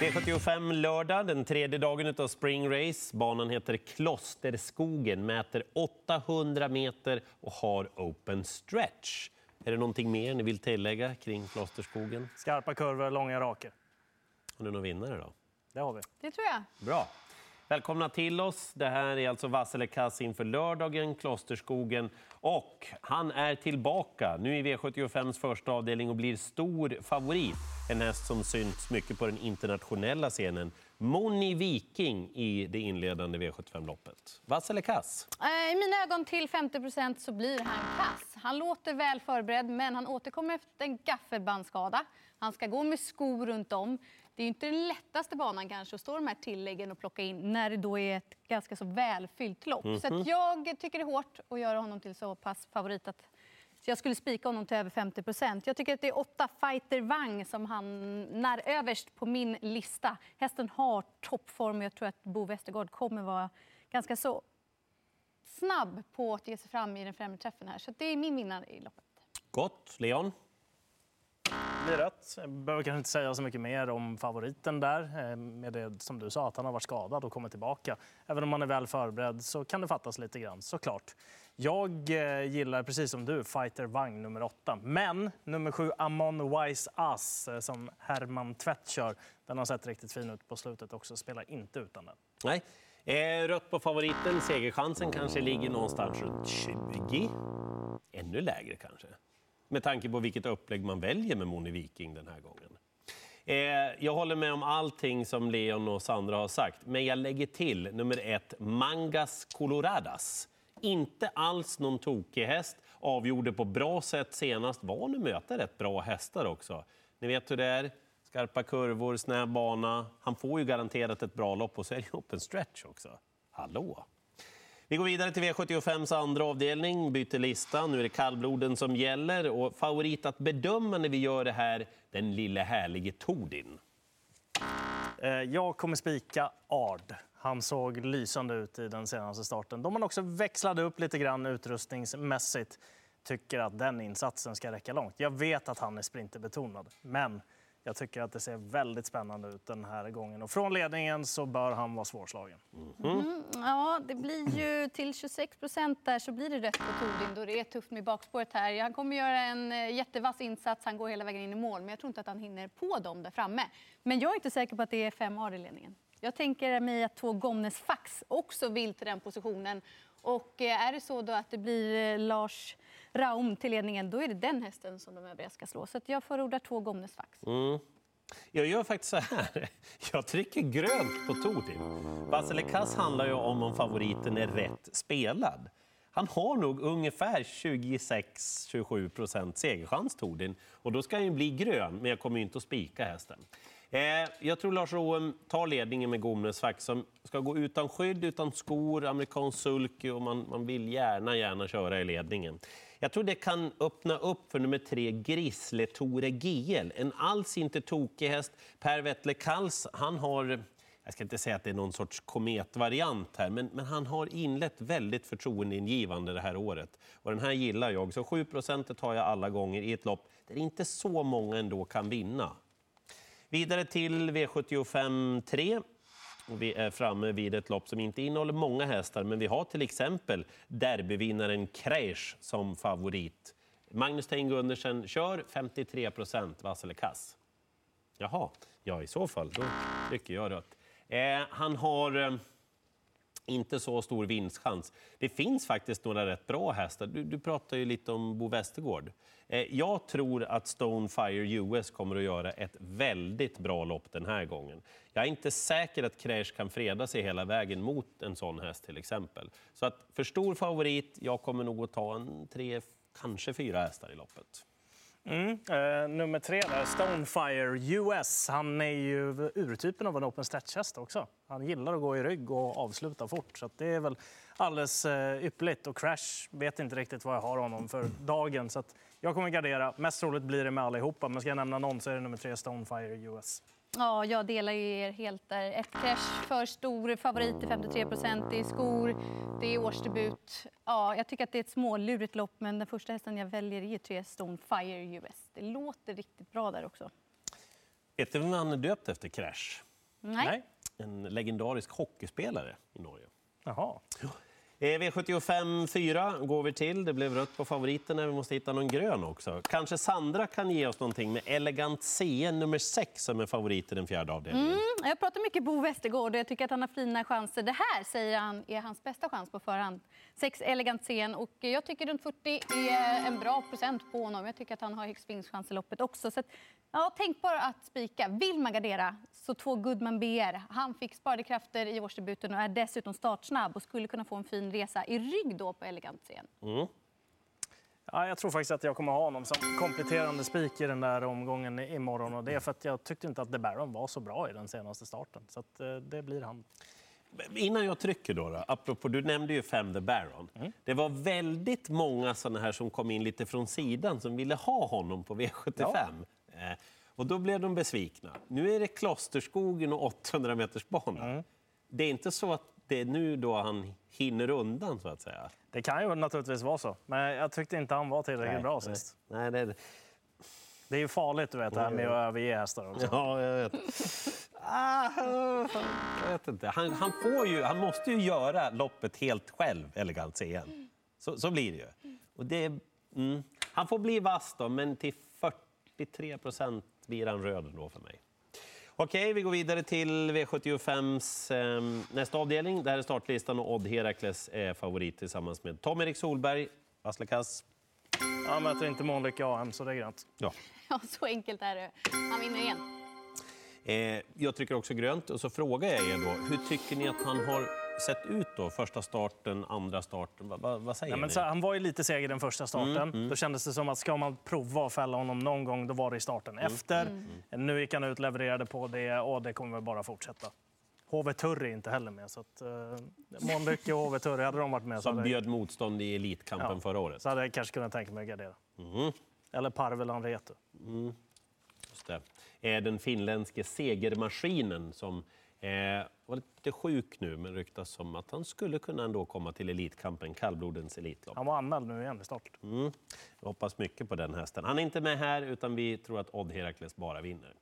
V75 lördag, den tredje dagen av Spring Race. Banan heter Klosterskogen, mäter 800 meter och har open stretch. Är det någonting mer ni vill tillägga kring Klosterskogen? Skarpa kurvor, långa raker. Har ni några vinnare då? Det har vi. Det tror jag. Bra. Välkomna till oss. Det här är alltså Vasselekass inför lördagen, Klosterskogen. Och han är tillbaka nu i V75s första avdelning och blir stor favorit. En häst som synts mycket på den internationella scenen. Moni Viking i det inledande V75-loppet. Vassele Kass? Eh, I mina ögon till 50% så blir han kass. Han låter väl förberedd, men han återkommer efter en gaffelbandskada. Han ska gå med skor runt om. Det är inte den lättaste banan kanske att stå de här tilläggen och plocka in när det då är ett ganska så välfyllt lopp. Mm -hmm. Så mhm. jag tycker det är hårt att göra honom till så pass favorit att jag skulle spika honom till över 50 procent. Jag tycker att det är åtta Fighter Wang som hamnar överst på min lista. Hästen har toppform. Jag tror att Bo Westergård kommer vara ganska så snabb på att ge sig fram i den främre träffen här. Så det är min vinnare i loppet. Gott. Leon? Blir rätt. Jag behöver kanske inte säga så mycket mer om favoriten där. Eh, med det som du sa, att han har varit skadad och kommit tillbaka. Även om man är väl förberedd så kan det fattas lite grann, såklart. Jag eh, gillar, precis som du, Fighter Vagn nummer åtta. Men nummer sju, Amon Wise Ass, eh, som Herman Tvätt kör, den har sett riktigt fin ut på slutet också. Spelar inte utan den. Nej. Rött på favoriten. Segerchansen kanske ligger någonstans runt 20. Ännu lägre kanske med tanke på vilket upplägg man väljer med Moni Viking den här gången. Eh, jag håller med om allting som Leon och Sandra har sagt, men jag lägger till nummer ett, Mangas Coloradas. Inte alls någon tokig häst, avgjorde på bra sätt senast, van att möta rätt bra hästar också. Ni vet hur det är, skarpa kurvor, snäv bana. Han får ju garanterat ett bra lopp och så är det open stretch också. Hallå! Vi går vidare till V75s andra avdelning, byter lista. Nu är det kallbloden som gäller och favorit att bedöma när vi gör det här, den lille härlige Tordin. Eh, jag kommer spika Ard. Han såg lysande ut i den senaste starten. De man också växlade upp lite grann utrustningsmässigt tycker att den insatsen ska räcka långt. Jag vet att han är sprinterbetonad, men jag tycker att det ser väldigt spännande ut den här gången. Och från ledningen så bör han vara svårslagen. Mm. Mm, ja, det blir ju till 26 procent där så blir det rätt på Tordin då det är tufft med bakspåret här. Han kommer göra en eh, jättevass insats, han går hela vägen in i mål, men jag tror inte att han hinner på dem där framme. Men jag är inte säker på att det är fem ar i ledningen. Jag tänker mig att två Gomnes Fax också vill till den positionen. Och eh, är det så då att det blir eh, Lars Raum till ledningen, då är det den hästen som de övriga ska slå. Så jag förordar två Gomnes Fax. Mm. Jag gör faktiskt så här. Jag trycker grönt på Tordin. Vasilikas handlar ju om om favoriten är rätt spelad. Han har nog ungefär 26-27 procent segerchans, Tordin. Och då ska han ju bli grön, men jag kommer inte att spika hästen. Eh, jag tror Lars Roem tar ledningen med Gomnes Fax som ska gå utan skydd, utan skor, amerikansk sulky och man, man vill gärna, gärna köra i ledningen. Jag tror det kan öppna upp för nummer tre, Grisle Tore GL. En alls inte tokig häst. Per Wettle Kals, han har jag ska inte säga att det är någon sorts kometvariant här, men, men han har inlett väldigt förtroendeingivande det här året. Och den här gillar jag, så 7% tar jag alla gånger i ett lopp där inte så många ändå kan vinna. Vidare till V75 3. Och vi är framme vid ett lopp som inte innehåller många hästar, men vi har till exempel derbyvinnaren Kreisch som favorit. Magnus Tein Gundersen kör 53 procent, vass eller kass? Jaha, ja i så fall, då trycker jag rött. Eh, han har... Eh, inte så stor vinstchans. Det finns faktiskt några rätt bra hästar. Du, du pratar ju lite om Bo Westergård. Eh, jag tror att Stonefire US kommer att göra ett väldigt bra lopp den här gången. Jag är inte säker att Crash kan freda sig hela vägen mot en sån häst till exempel. Så att för stor favorit, jag kommer nog att ta en tre, kanske fyra hästar i loppet. Mm. Eh, nummer tre, där, Stonefire US. Han är ju urtypen av en open stretch-häst också. Han gillar att gå i rygg och avsluta fort. Så det är väl alldeles eh, ypperligt. Och Crash vet inte riktigt vad jag har honom för dagen. Så jag kommer gardera. Mest troligt blir det med allihopa. Men ska jag nämna någon så är det nummer tre, Stonefire US. Ja, jag delar ju er helt där. Ett crash för stor favorit till 53 procent. Det är skor, det är årsdebut. Ja, jag tycker att det är ett smålurigt lopp, men den första hästen jag väljer är tre Stone Fire US. Det låter riktigt bra där också. Vet du vem han är döpt efter, Crash? Nej. En legendarisk hockeyspelare i Norge. Jaha. Eh, V75 4 går vi till. Det blev rött på favoriterna. Vi måste hitta någon grön också. Kanske Sandra kan ge oss någonting med Elegant CN nummer 6 som är favorit i den fjärde avdelningen. Mm, jag pratar mycket Bo Westergård och jag tycker att han har fina chanser. Det här säger han är hans bästa chans på förhand. Sex elegant scen och jag tycker runt 40 är en bra procent på honom. Jag tycker att han har högst vinstchans i loppet också. Så att, ja, tänk bara att spika. Vill man gardera så två Goodman BR. Han fick sparade krafter i årsdebuten och är dessutom startsnabb och skulle kunna få en fin resa i rygg då på elegant scen. Ja, jag tror faktiskt att jag kommer ha honom som kompletterande spik i den där omgången i- imorgon. Och det är för att jag tyckte inte att The Baron var så bra i den senaste starten. Så att, eh, det blir han. Innan jag trycker då, då apropå, du nämnde ju Fem the Baron. Det var väldigt många såna här som kom in lite från sidan som ville ha honom på V75. Eh, och då blev de besvikna. Nu är det Klosterskogen och 800 meters bana. Det är inte så att det är nu då han hinner undan så att säga. Det kan ju naturligtvis vara så, men jag tyckte inte han var tillräckligt bra nej. sist. Nej, det är... Det är ju farligt du vet, det här med att överge hästar också. Ja, jag vet. Ah, jag vet inte. Han, han, får ju, han måste ju göra loppet helt själv, Elegant CN. Så, så blir det ju. Och det, mm, han får bli vass då, men till 43 procent blir han röd då för mig. Okej, vi går vidare till V75s eh, nästa avdelning. Det här är startlistan och Odd Herakles är favorit tillsammans med Tom-Erik Solberg, Vasslekas. Han möter inte Månlykke AM, så det är grönt. Ja. Ja, så enkelt är det. Han vinner igen. Eh, jag trycker också grönt och så frågar jag er då, hur tycker ni att han har sett ut då? Första starten, andra starten, vad, vad, vad säger Ja, men ni? så, han var ju lite seg i den första starten. Då kändes det som att ska man prova att fälla honom någon gång, då var det i starten efter. Nu gick han ut, levererade på det och det kommer väl bara fortsätta. HV Turri är inte heller med. Så att, uh, Månlykke och HV Turri, hade de varit med Som hade, bjöd motstånd i Elitkampen Ja. förra året. så hade jag kanske kunnat tänka mig att gardera. Eller Parvelan Retu. Just det. Är den finländske segermaskinen som eh, var lite sjuk nu, men ryktas som att han skulle kunna ändå komma till Elitkampen, kallblodens Elitlopp. Han var anmäld nu igen i starten. Mm. Jag hoppas mycket på den hästen. Han är inte med här, utan vi tror att Odd Herakles bara vinner.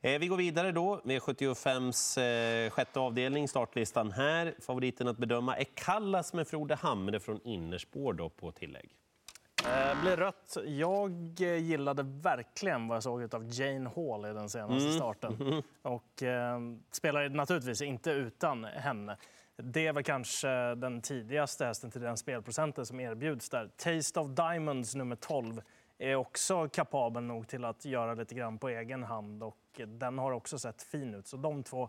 Eh, vi går vidare då med 75s eh, sjätte avdelning, startlistan här. Favoriten att bedöma är Kallas med Frode Hamre från innerspår då på tillägg. Eh, blir rött. Jag eh, gillade verkligen vad jag såg av Jane Hall i den senaste starten. Och eh, spelar naturligtvis inte utan henne. Det är väl kanske den tidigaste hästen till den spelprocenten som erbjuds där. Taste of Diamonds nummer 12 är också kapabel nog till att göra lite grann på egen hand och den har också sett fin ut. Så de två,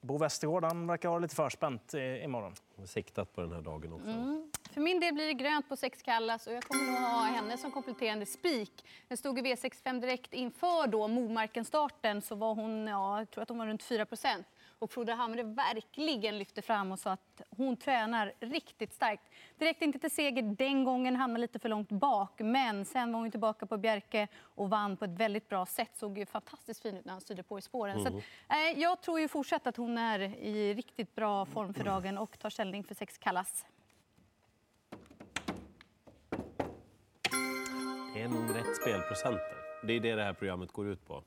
Bo Westergård han verkar ha lite förspänt i- imorgon. Siktat på den här dagen också. För min del blir det grönt på sex Kallas och jag kommer nog ha henne som kompletterande spik. Den stod i V65 direkt inför då Momarken-starten så var hon, ja, jag tror att hon var runt 4% och Frode Hamre verkligen lyfte fram och sa att hon tränar riktigt starkt. Direkt inte till seger den gången, hamnade lite för långt bak. Men sen var hon tillbaka på Bjerke och vann på ett väldigt bra sätt. Såg ju fantastiskt fin ut när han styrde på i spåren. Så att, eh, jag tror ju fortsatt att hon är i riktigt bra form för dagen och tar ställning för sex Kallas. En rätt spelprocenter. Det är det det här programmet går ut på.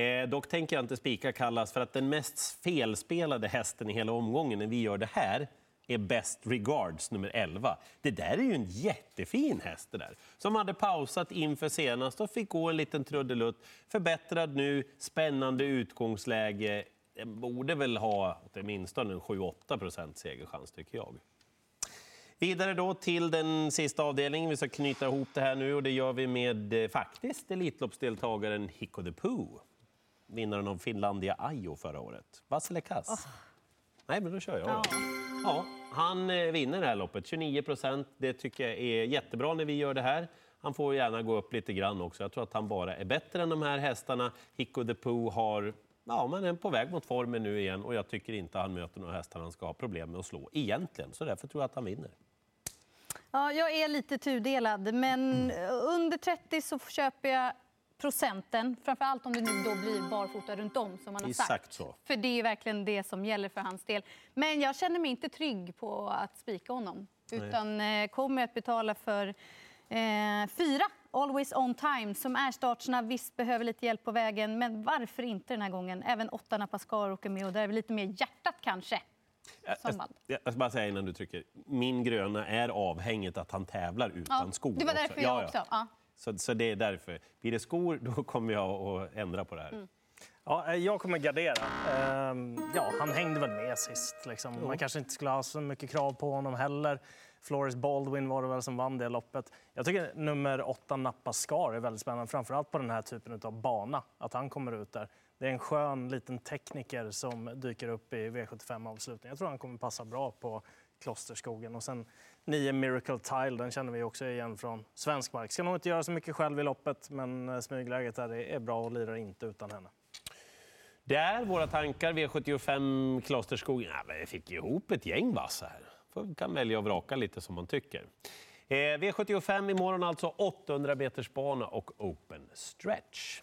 Eh, dock tänker jag inte spika Kallas för att den mest felspelade hästen i hela omgången när vi gör det här är Best Regards nummer 11. Det där är ju en jättefin häst det där. Som hade pausat inför senast och fick gå en liten trudelutt. Förbättrad nu, spännande utgångsläge. Den borde väl ha åtminstone en 7-8 procent segerchans tycker jag. Vidare då till den sista avdelningen. Vi ska knyta ihop det här nu och det gör vi med eh, faktiskt Elitloppsdeltagaren Hikko de Poo. Vinnaren av Finlandia Ajo förra året. Vasilikas. Nej, men då kör jag. Ja. Ja, han eh, vinner det här loppet, 29 procent. Det tycker jag är jättebra när vi gör det här. Han får gärna gå upp lite grann också. Jag tror att han bara är bättre än de här hästarna. Hikko de Poo har Ja, man är på väg mot formen nu igen och jag tycker inte han möter några hästar han ska ha problem med att slå egentligen. Så därför tror jag att han vinner. Ja, jag är lite tudelad, men under 30 så köper jag procenten. Framför allt om det nu då blir barfota runt om som man har sagt. Exakt så. För det är verkligen det som gäller för hans del. Men jag känner mig inte trygg på att spika honom. Utan eh, kommer att betala för eh, fyra Always on time, som är startsnabb, visst behöver lite hjälp på vägen, men varför inte den här gången? Även åtta Napascar åker med och där är väl lite mer hjärtat kanske. Jag, jag ska bara säga innan du trycker. Min gröna är avhängigt att han tävlar utan Ja, skor. det var därför också. jag också. Ja. Så, så det är därför. Blir det skor, då kommer jag att ändra på det här. Mm. Ja, eh, jag kommer gardera. Ehm, ja, han hängde väl med sist. Liksom. Man kanske inte skulle ha så mycket krav på honom heller. Flores Baldwin var det väl som vann det loppet. Jag tycker nummer åtta Nappa Scar är väldigt spännande, framförallt på den här typen av bana, att han kommer ut där. Det är en skön liten tekniker som dyker upp i V75-avslutningen. Jag tror han kommer passa bra på Klosterskogen. Och sen nio Miracle Tile, den känner vi också igen från svensk mark. Ska nog inte göra så mycket själv i loppet, men eh, smygläget där är bra och lirar inte utan henne. Det är våra tankar. V75 Klosterskogen. Ja, vi fick ihop ett gäng vassa här. Får- kan välja och vraka lite som man tycker. Eh, V75 imorgon alltså 800 metersbana och open stretch.